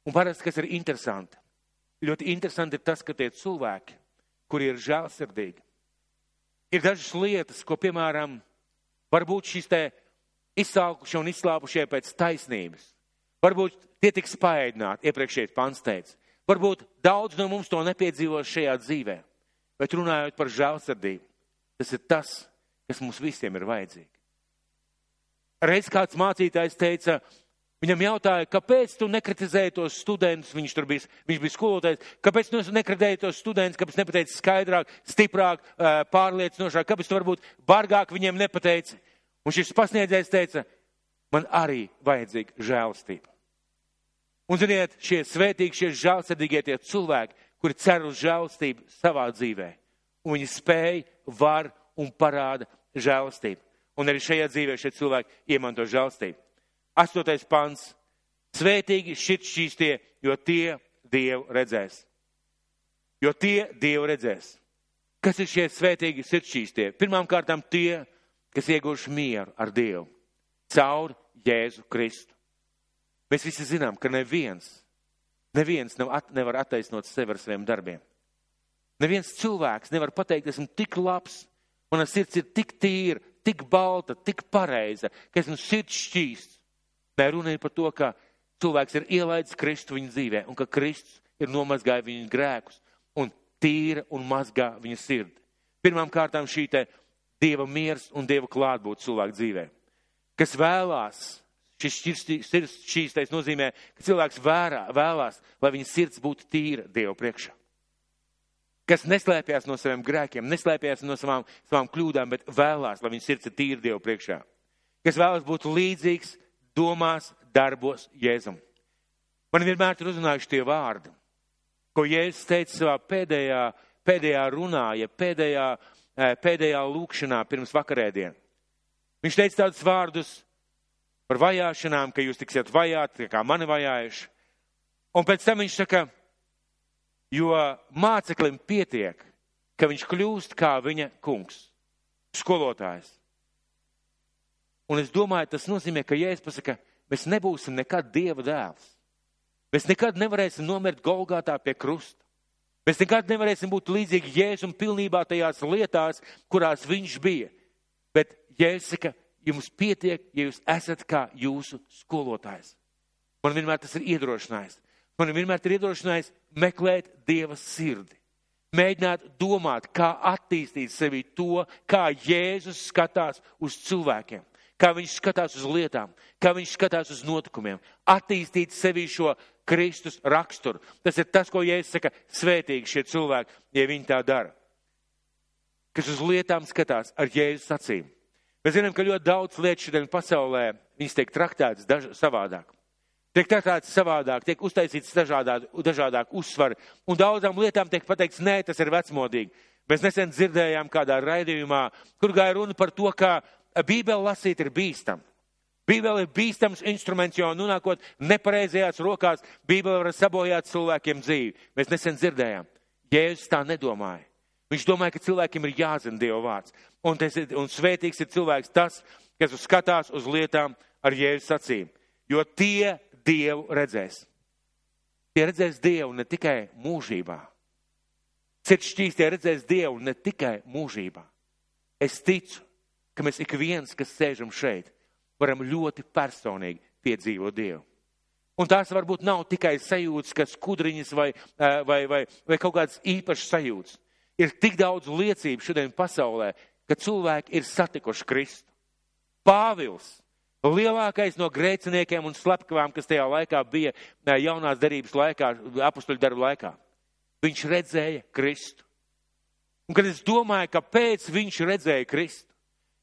Un parasti, kas ir interesanti, ļoti interesanti ir tas, ka tie cilvēki, kuri ir žēlsirdīgi, ir dažas lietas, ko, piemēram, varbūt šīs te izsaukušie un izslāpušie pēc taisnības. Varbūt tie tiks paēdināti, iepriekšējais pants teica. Varbūt daudz no mums to nepiedzīvos šajā dzīvē, bet runājot par žēlsirdību, tas ir tas, kas mums visiem ir vajadzīgi. Reiz kāds mācītājs teica, Viņam jautāja, kāpēc tu nekritizēji tos studentus, viņš tur bija, viņš bija skolotājs, kāpēc tu nekritizēji tos studentus, kāpēc nepateici skaidrāk, stiprāk, pārliecinošāk, kāpēc tu varbūt bargāk viņiem nepateici. Un šis pasniedzējs teica, man arī vajadzīga žēlastība. Un ziniet, šie svētīgi, šie žēlsirdīgie tie cilvēki, kuri cer uz žēlastību savā dzīvē. Un viņi spēj, var un parāda žēlastību. Un arī šajā dzīvē šie cilvēki iemanto žēlastību. Astotais pants. Svētīgi šķīstie, jo tie Dievu redzēs. Jo tie Dievu redzēs. Kas ir šie svētīgi sirdsšķīstie? Pirmām kārtām tie, kas ieguvuši mieru ar Dievu caur Jēzu Kristu. Mēs visi zinām, ka neviens, neviens nav at, nevar attaisnot sevi ar saviem darbiem. Neviens cilvēks nevar pateikt, esmu tik labs, mana sirds ir tik tīra, tik balta, tik pareiza, ka esmu sirds šķīsts. Nē, runa ir par to, ka cilvēks ir ielaidis Kristu viņa dzīvē un ka Kristus ir nomazgājis viņa grēkus un tīra un mazgā viņa sirdi. Pirmām kārtām šī te Dieva miers un Dieva klātbūt cilvēku dzīvē. Kas vēlās, šis šķīstais nozīmē, ka cilvēks vērā, vēlās, lai viņa sirds būtu tīra Dieva priekšā. Kas neslēpjas no saviem grēkiem, neslēpjas no savām, savām kļūdām, bet vēlās, lai viņa sirds ir tīra Dieva priekšā. Kas vēlas būt līdzīgs domās, darbos Jēzum. Man vienmēr ir uzrunājuši tie vārdi, ko Jēzus teica savā pēdējā, pēdējā runā, ja pēdējā, eh, pēdējā lūkšanā pirms vakarēdien. Viņš teica tādus vārdus par vajāšanām, ka jūs tiksiet vajāti, kā mani vajājuši. Un pēc tam viņš saka, jo māceklim pietiek, ka viņš kļūst kā viņa kungs, skolotājs. Un es domāju, tas nozīmē, ka Jēzus pasaka, mēs nebūsim nekad Dieva dēls. Mēs nekad nevarēsim nomirt Golgātā pie krusta. Mēs nekad nevarēsim būt līdzīgi Jēzum pilnībā tajās lietās, kurās viņš bija. Bet Jēzus saka, jums pietiek, ja jūs esat kā jūsu skolotājs. Man vienmēr tas ir iedrošinājis. Man vienmēr ir iedrošinājis meklēt Dieva sirdi. Mēģināt domāt, kā attīstīt sevi to, kā Jēzus skatās uz cilvēkiem kā viņš skatās uz lietām, kā viņš skatās uz notikumiem, attīstīt sevī šo Kristus raksturu. Tas ir tas, ko Jēzus saka, svētīgi šie cilvēki, ja viņi tā dara. Kas uz lietām skatās ar Jēzus acīm. Mēs zinām, ka ļoti daudz lietu šodien pasaulē, viņas tiek traktētas daž, savādāk. Tiek traktētas savādāk, tiek uztaisīts dažādāk, dažādāk uzsvari, un daudzām lietām tiek pateikts, nē, tas ir vecmodīgi. Mēs nesen dzirdējām kādā raidījumā, kur gāja runa par to, ka Bībeli lasīt ir bīstam. Bībele ir bīstams instruments, jo nonākot nepareizajās rokās, Bībele var sabojāt cilvēkiem dzīvi. Mēs nesen dzirdējām, Jēzus tā nedomāja. Viņš domāja, ka cilvēkiem ir jāzina Dieva vārds. Un, tas, un svētīgs ir cilvēks tas, kas skatās uz lietām ar Jēzus acīm. Jo tie Dievu redzēs. Tie redzēs Dievu ne tikai mūžībā. Sirds šķīstie redzēs Dievu ne tikai mūžībā. Es ticu, ka mēs ik viens, kas sēžam šeit, varam ļoti personīgi piedzīvot Dievu. Un tās varbūt nav tikai sajūtas, kas kudriņas vai, vai, vai, vai kaut kādas īpašas sajūtas. Ir tik daudz liecību šodien pasaulē, ka cilvēki ir satikuši Kristu. Pāvils, lielākais no grēciniekiem un slepkavām, kas tajā laikā bija jaunās darības laikā, apustuļu darbu laikā, viņš redzēja Kristu. Un kad es domāju, kāpēc viņš redzēja Kristu,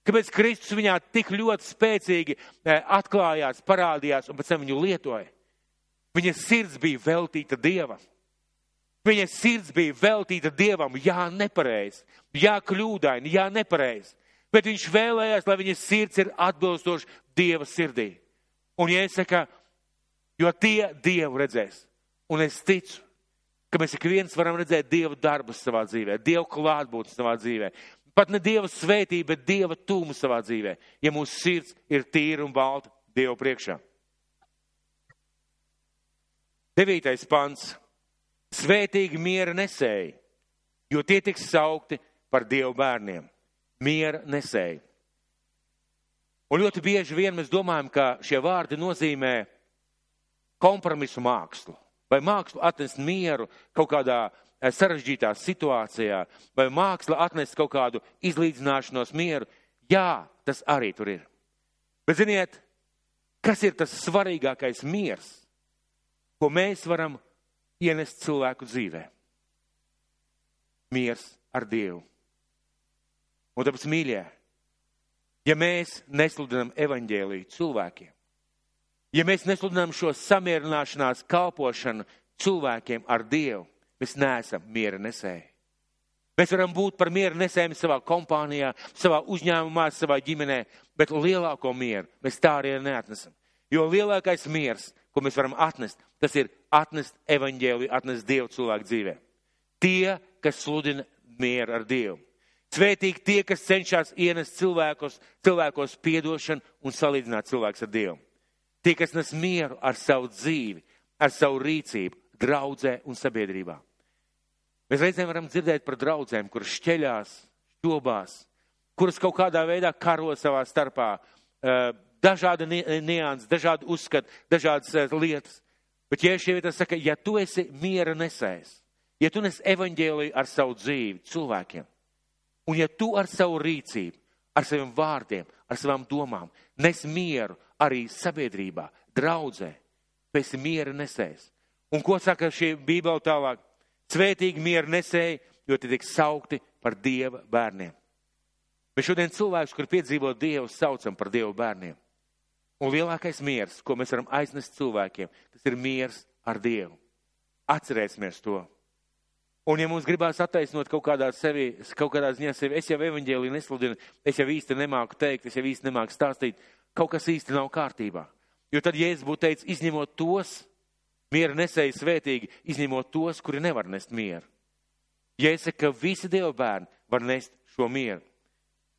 Kāpēc Kristus viņā tik ļoti spēcīgi eh, atklājās, parādījās un pēc tam viņu lietoja? Viņa sirds bija veltīta Dievam. Viņa sirds bija veltīta Dievam, jā, nepareizi, jā, kļūdaini, jā, nepareizi. Bet viņš vēlējās, lai viņa sirds ir atbilstoša Dieva sirdī. Un saku, jo tie Dievu redzēs, un es ticu, ka mēs ik viens varam redzēt Dieva darbus savā dzīvē, Dieva klātbūtni savā dzīvē. Pat ne Dieva svētību, bet Dieva tūmu savā dzīvē, ja mūsu sirds ir tīra un balta Dieva priekšā. Devītais pants. Svētīgi miera nesēji, jo tie tiks saukti par Dievu bērniem. Miera nesēji. Un ļoti bieži vien mēs domājam, ka šie vārdi nozīmē kompromisu mākslu vai mākslu atnest mieru kaut kādā eh, sarežģītā situācijā, vai māksla atnest kaut kādu izlīdzināšanos mieru. Jā, tas arī tur ir. Bet ziniet, kas ir tas svarīgākais miers, ko mēs varam ienest cilvēku dzīvē? Miers ar Dievu. Un tāpēc, mīļie, ja mēs nesludinām evaņģēlīju cilvēkiem, ja mēs nesludinām šo samierināšanās kalpošanu cilvēkiem ar Dievu, mēs neesam miera nesēji. Mēs varam būt par mieru nesējiem savā kompānijā, savā uzņēmumā, savā ģimenē, bet lielāko mieru mēs tā arī neatnesam. Jo lielākais miers, ko mēs varam atnest, tas ir atnest evaņģēliju, atnest Dievu cilvēku dzīvē. Tie, kas sludina mieru ar Dievu. Svētīgi tie, kas cenšas ienest cilvēkos, cilvēkos piedošanu un salīdzināt cilvēkus ar Dievu. Tie, kas nes mieru ar savu dzīvi, ar savu rīcību, draudzē un sabiedrībā. Mēs reizēm varam dzirdēt par draudzēm, kuras šķeļās, šķobās, kuras kaut kādā veidā karo savā starpā, eh, dažādi nianses, dažādi uzskati, dažādas eh, lietas. Bet, šie vietā saka, ja tu esi miera nesējs, ja tu nes evaņģēliju ar savu dzīvi cilvēkiem, Un ja tu ar savu rīcību, ar saviem vārdiem, ar savām domām nes mieru arī sabiedrībā, draudzē, tu esi miera nesējs. Un ko saka šī bībele tālāk? Svētīgi miera nesēji, jo tie tiek saukti par Dieva bērniem. Mēs šodien cilvēkus, kur piedzīvo Dievu, saucam par Dievu bērniem. Un lielākais miers, ko mēs varam aiznest cilvēkiem, tas ir miers ar Dievu. Atcerēsimies to! Un ja mums gribās attaisnot kaut kādā sevi, kaut kādā ziņā sevi, es jau evaņģēliju nesludinu, es jau īsti nemāku teikt, es jau īsti nemāku stāstīt, kaut kas īsti nav kārtībā. Jo tad, ja es būtu teicis, izņemot tos, miera nesēji svētīgi, izņemot tos, kuri nevar nest mieru. Ja es saku, ka visi Dieva bērni var nest šo mieru.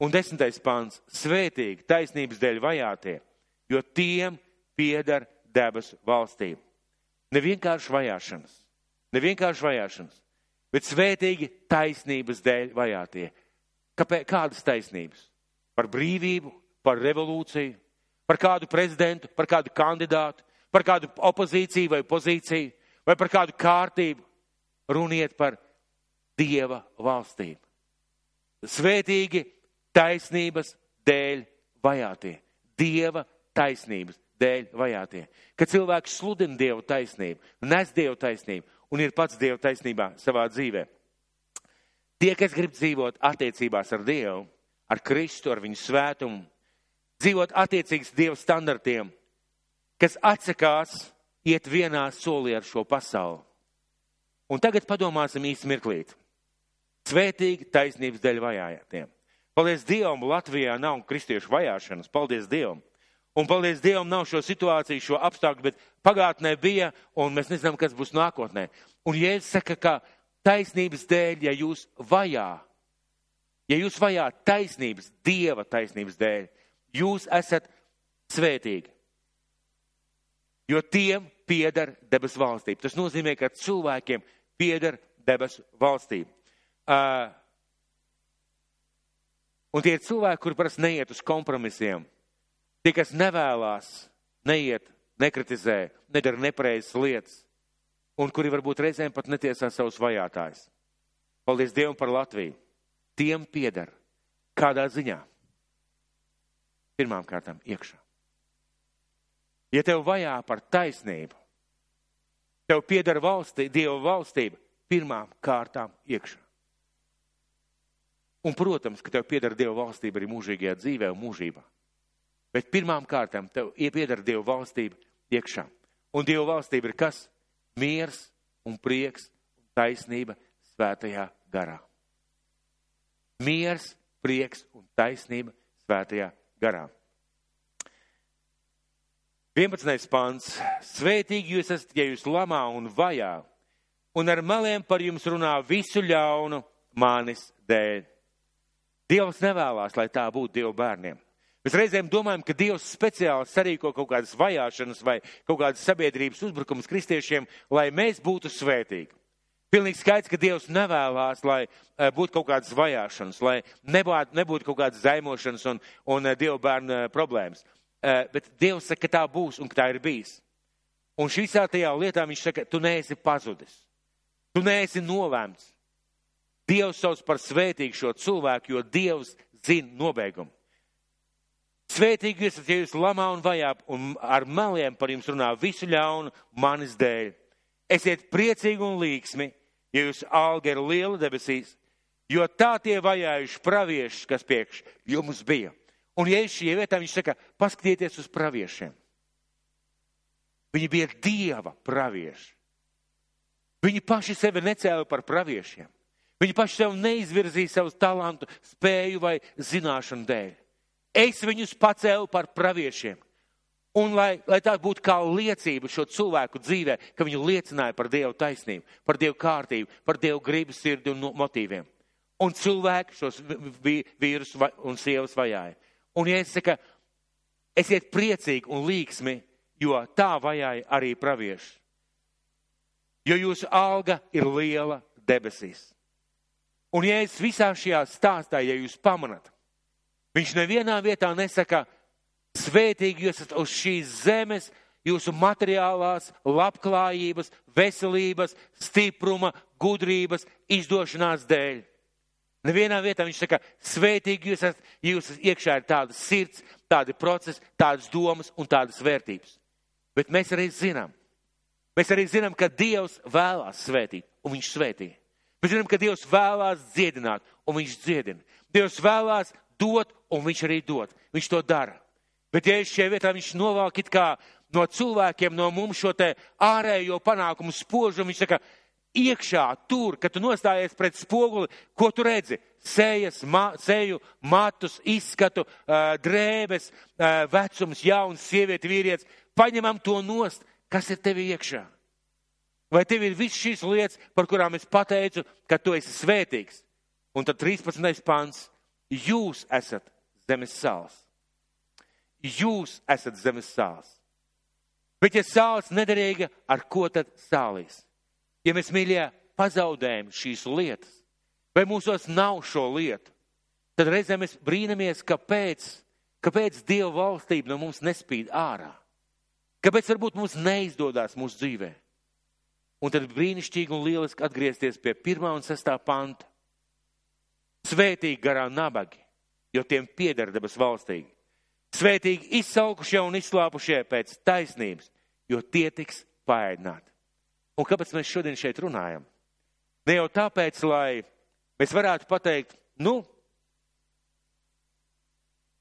Un desmitais pāns - svētīgi taisnības dēļ vajātie, jo tiem pieder debesu valstība. Ne vienkārši vajāšanas, ne vienkārši vajāšanas, bet svētīgi taisnības dēļ vajātie. Kāpēc, kādas taisnības? Par brīvību, par revolūciju, par kādu prezidentu, par kādu kandidātu, par kādu opozīciju vai pozīciju, vai par kādu kārtību. Runiet par Dieva valstību. Svētīgi taisnības dēļ vajātie. Dieva taisnības dēļ vajātie. Kad cilvēks sludina Dievu taisnību, nes Dievu taisnību un ir pats Dieva taisnībā savā dzīvē. Tie, kas grib dzīvot attiecībās ar Dievu, ar Kristu, ar viņu svētumu, dzīvot attiecīgs Dieva standartiem, kas atsakās iet vienā solī ar šo pasauli. Un tagad padomāsim īsti mirklīt. Svētīgi taisnības dēļ vajājotiem. Paldies Dievam, Latvijā nav kristiešu vajāšanas. Paldies Dievam! Un, paldies Dievam, nav šo situāciju, šo apstākļu, bet pagātnē bija, un mēs nezinām, kas būs nākotnē. Un Jēzus saka, ka taisnības dēļ, ja jūs vajā, ja jūs vajā taisnības, Dieva taisnības dēļ, jūs esat svētīgi. Jo tiem pieder debesu valstība. Tas nozīmē, ka cilvēkiem pieder debesu valstība. Uh, un tie ir cilvēki, kuri parasti neiet uz kompromisiem Tie, kas nevēlas, neiet, nekritizē, nedara nepareizas lietas, un kuri varbūt reizēm pat netiesā savus vajātājus. Paldies Dievam par Latviju. Tiem pieder kādā ziņā. Pirmām kārtām iekšā. Ja tev vajā par taisnību, tev pieder valstī, Dieva valstība pirmām kārtām iekšā. Un, protams, ka tev pieder Dieva valstība arī mūžīgajā dzīvē un mūžībā. Bet pirmām kārtām tev iepiedara Dieva valstība iekšā. Un Dieva valstība ir kas? Miers un prieks un taisnība svētajā garā. Miers, prieks un taisnība svētajā garā. 11. pants. Svētīgi jūs esat, ja jūs lamā un vajā, un ar meliem par jums runā visu ļaunu manis dēļ. Dievs nevēlas, lai tā būtu Dieva bērniem. Mēs reizēm domājam, ka Dievs speciāli sarīko kaut kādas vajāšanas vai kaut kādas sabiedrības uzbrukums kristiešiem, lai mēs būtu svētīgi. Pilnīgi skaidrs, ka Dievs nevēlās, lai eh, būtu kaut kādas vajāšanas, lai nebūtu, nebūtu kaut kādas zaimošanas un, un eh, Dieva bērnu eh, problēmas. Bet Dievs saka, ka tā būs un ka tā ir bijis. Un šīs tajā lietā viņš saka, tu neesi pazudis. Tu neesi novēmts. Dievs sauc par svētīgu šo cilvēku, jo Dievs zina nobeigumu. Svētīgi esat, ja jūs lamā un vajā un ar meliem par jums runā visu ļaunu manis dēļ. Esiet priecīgi un līksmi, ja jūs alga ir liela debesīs, jo tā tie vajājuši praviešus, kas priekš jums bija. Un ja es šie vietā, viņš saka, paskatieties uz praviešiem. Viņi bija Dieva pravieši. Viņi paši sevi necēla par praviešiem. Viņi paši sev neizvirzīja savu talantu, spēju vai zināšanu dēļ. Es viņus pacēlu par praviešiem. Un lai, lai tā būtu kā liecība šo cilvēku dzīvē, ka viņi liecināja par Dievu taisnību, par Dievu kārtību, par Dievu gribas sirdi un motīviem. Un cilvēki šos vīrus un sievas vajāja. Un ja es saku, esiet priecīgi un līksmi, jo tā vajāja arī pravieši. Jo jūsu alga ir liela debesīs. Un ja es visā šajā stāstā, ja jūs pamanat, Viņš nevienā vietā nesaka, svētīgi jūs esat uz šīs zemes, jūsu materiālās, labklājības, veselības, stipruma, gudrības, izdošanās dēļ. Nevienā vietā viņš saka, svētīgi jūs esat, jūs iekšā ir tādas sirds, tādi procesi, tādas domas un tādas vērtības. Bet mēs arī zinām, mēs arī zinām, ka Dievs vēlās svētīt, un viņš svētīja. Mēs zinām, ka Dievs vēlās dziedināt, un viņš dziedina. Dievs vēlās dot, un viņš arī dod. Viņš to dara. Bet ja šajā vietā viņš novāk it kā no cilvēkiem, no mums šo te ārējo panākumu spožumu, viņš saka, iekšā tur, kad tu nostājies pret spoguli, ko tu redzi? Sējas, ma, seju, matus, izskatu, drēbes, vecums, jauns, sievieti, vīrietis. Paņemam to nost, kas ir tevi iekšā. Vai tev ir viss šīs lietas, par kurām es pateicu, ka tu esi svētīgs? Un tad 13. pants. Jūs esat zemes sāls. Jūs esat zemes sāls. Bet ja sāls nederīga, ar ko tad sālīs? Ja mēs mīļie pazaudējam šīs lietas, vai mūsos nav šo lietu, tad reizēm mēs brīnamies, kāpēc, kāpēc Dieva valstība no mums nespīd ārā. Kāpēc varbūt mums neizdodas mūsu dzīvē? Un tad brīnišķīgi un lieliski atgriezties pie pirmā un sestā panta. Svētīgi garā nabagi, jo tiem pieder debes valstīgi. Svētīgi izsalkušie un izslāpušie pēc taisnības, jo tie tiks paēdināti. Un kāpēc mēs šodien šeit runājam? Ne jau tāpēc, lai mēs varētu pateikt, nu,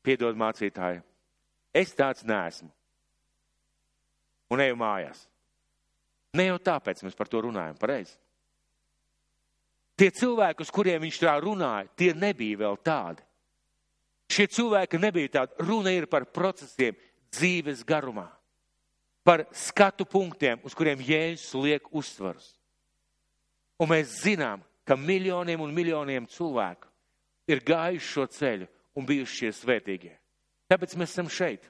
piedod mācītāji, es tāds neesmu. Un eju mājās. Ne jau tāpēc mēs par to runājam, pareizi. Tie cilvēki, uz kuriem viņš tā runāja, tie nebija vēl tādi. Šie cilvēki nebija tādi. Runa ir par procesiem dzīves garumā, par skatu punktiem, uz kuriem Jēzus liek uzsvarus. Un mēs zinām, ka miljoniem un miljoniem cilvēku ir gājuši šo ceļu un bijuši šie svētīgie. Tāpēc mēs esam šeit.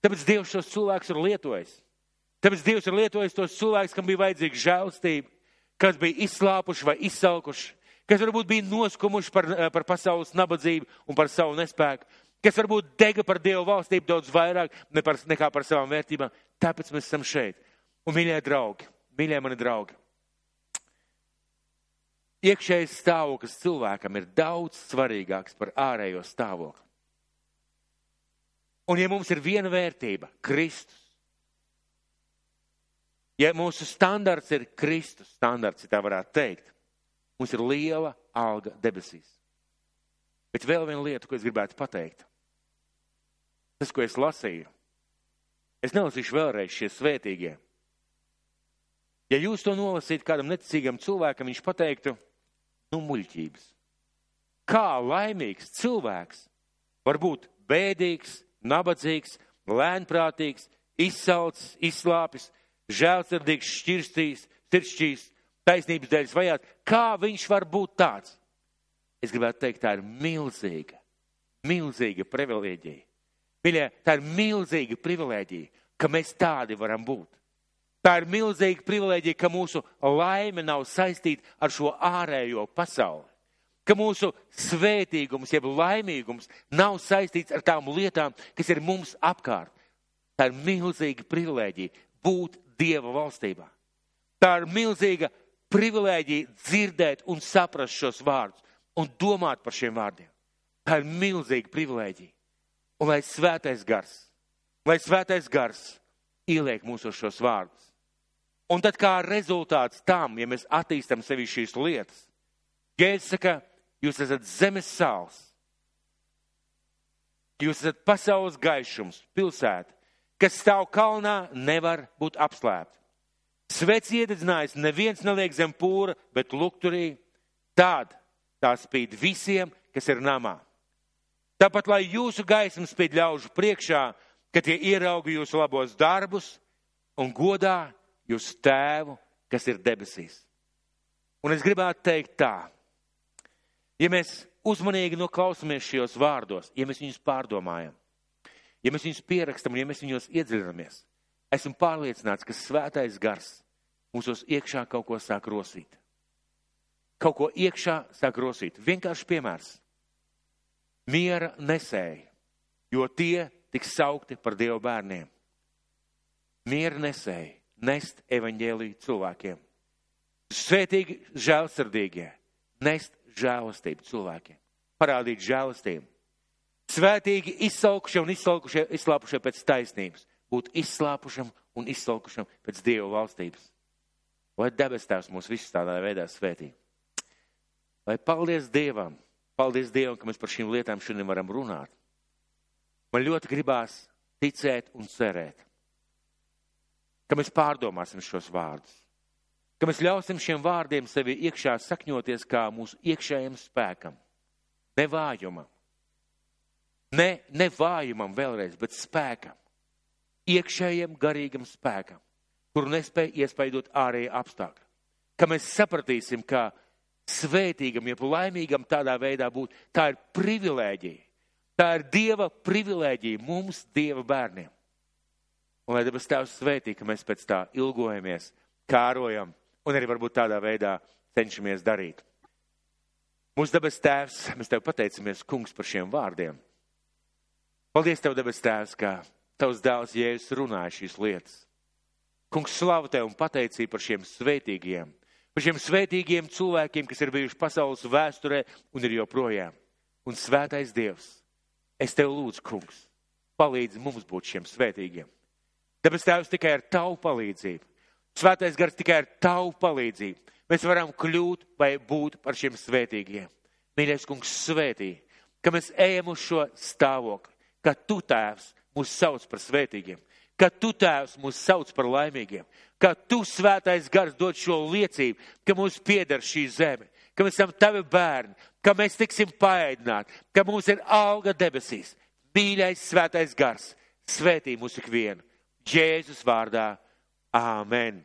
Tāpēc Dievs šos cilvēkus ir lietojis. Tāpēc Dievs ir lietojis tos cilvēkus, kam bija vajadzīga žēlstība, kas bija izslāpuši vai izsalkuši, kas varbūt bija noskumuši par, eh, par pasaules nabadzību un par savu nespēku, kas varbūt dega par Dievu valstību daudz vairāk ne par, nekā par savām vērtībām. Tāpēc mēs esam šeit. Un, mīļie draugi, mīļie mani draugi, iekšējais stāvoklis cilvēkam ir daudz svarīgāks par ārējo stāvokli. Un, ja mums ir viena vērtība, Kristus, Ja mūsu standarts ir Kristus standarts, ja tā varētu teikt, mums ir liela alga debesīs. Bet vēl viena lieta, ko es gribētu pateikt. Tas, ko es lasīju, es nelasīšu vēlreiz šie svētīgie. Ja jūs to nolasītu kādam neticīgam cilvēkam, viņš pateiktu, nu, muļķības. kā laimīgs cilvēks var būt bēdīgs, nabadzīgs, lēnprātīgs, izsalcis, izslāpis, žēlsirdīgs, šķirstīs, siršķīs, taisnības dēļ vajāt. Kā viņš var būt tāds? Es gribētu teikt, tā ir milzīga, milzīga privilēģija. Mīļie, tā ir milzīga privilēģija, ka mēs tādi varam būt. Tā ir milzīga privilēģija, ka mūsu laime nav saistīta ar šo ārējo pasauli. Ka mūsu svētīgums, jeb laimīgums nav saistīts ar tām lietām, kas ir mums apkārt. Tā ir milzīga privilēģija būt Dieva valstībā. Tā ir milzīga privilēģija dzirdēt un saprast šos vārdus un domāt par šiem vārdiem. Tā ir milzīga privilēģija. Un lai svētais gars, lai svētais gars ieliek mūsu šos vārdus. Un tad kā rezultāts tam, ja mēs attīstam sevi šīs lietas, Jēzus saka, jūs esat zemes sāls, jūs esat pasaules gaišums, pilsēta, kas stāv kalnā, nevar būt apslēpta. Svets iededzinājis, neviens neliek zem pūra, bet lukturī tād tā spīd visiem, kas ir namā. Tāpat, lai jūsu gaisma spīd ļaužu priekšā, ka tie ierauga jūsu labos darbus un godā jūsu tēvu, kas ir debesīs. Un es gribētu teikt tā, ja mēs uzmanīgi noklausāmies šajos vārdos, ja mēs viņus pārdomājam, ja mēs viņus pierakstam un ja mēs viņos iedziļinamies, esmu pārliecināts, ka svētais gars mūsos iekšā kaut ko sāk rosīt. Kaut ko iekšā sāk rosīt. Vienkārši piemērs. Miera nesēji, jo tie tiks saukti par Dieva bērniem. Miera nesēji, nest evaņģēliju cilvēkiem. Svētīgi žēlsirdīgie, nest žēlastību cilvēkiem. Parādīt žēlastību. Svētīgi izsalkušie un izsalkušie, izslāpušie pēc taisnības. Būt izslāpušam un izsalkušam pēc Dieva valstības. Lai debes tēvs mūs visus tādā veidā svētī. Lai paldies Dievam, paldies Dievam, ka mēs par šīm lietām šodien varam runāt. Man ļoti gribās ticēt un cerēt, ka mēs pārdomāsim šos vārdus, ka mēs ļausim šiem vārdiem sevi iekšā sakņoties kā mūsu iekšējiem spēkam, nevājumam, ne, nevājumam vēlreiz, bet spēkam, iekšējiem garīgam spēkam kuru nespēja iespaidot ārēji apstākļi. Ka mēs sapratīsim, ka svētīgam, jeb laimīgam tādā veidā būt, tā ir privilēģija. Tā ir Dieva privilēģija mums, Dieva bērniem. Un lai debes Tēvs svētī, ka mēs pēc tā ilgojamies, kārojam un arī varbūt tādā veidā cenšamies darīt. Mūsu debes Tēvs, mēs Tev pateicamies, Kungs, par šiem vārdiem. Paldies Tev, debes Tēvs, ka Tavs dēls Jēzus runāja šīs lietas. Kungs, slavu tev un pateicību par šiem svētīgiem, par šiem svētīgiem cilvēkiem, kas ir bijuši pasaules vēsturē un ir joprojām. Un svētais Dievs, es tev lūdzu, kungs, palīdzi mums būt šiem svētīgiem. Tāpēc tēvs tikai ar tavu palīdzību, svētais gars tikai ar tavu palīdzību. Mēs varam kļūt vai būt par šiem svētīgiem. Mīļais kungs, svētī, ka mēs ejam uz šo stāvokli, ka tu tēvs mūs sauc par svētīgiem ka tu, Tēvs, mūs sauc par laimīgiem, ka tu, Svētais Gars, dod šo liecību, ka mums pieder šī zeme, ka mēs esam tavi bērni, ka mēs tiksim paēdināti, ka mums ir auga debesīs. Mīļais Svētais Gars, svētī mūsu ikvienu. Jēzus vārdā. Āmen!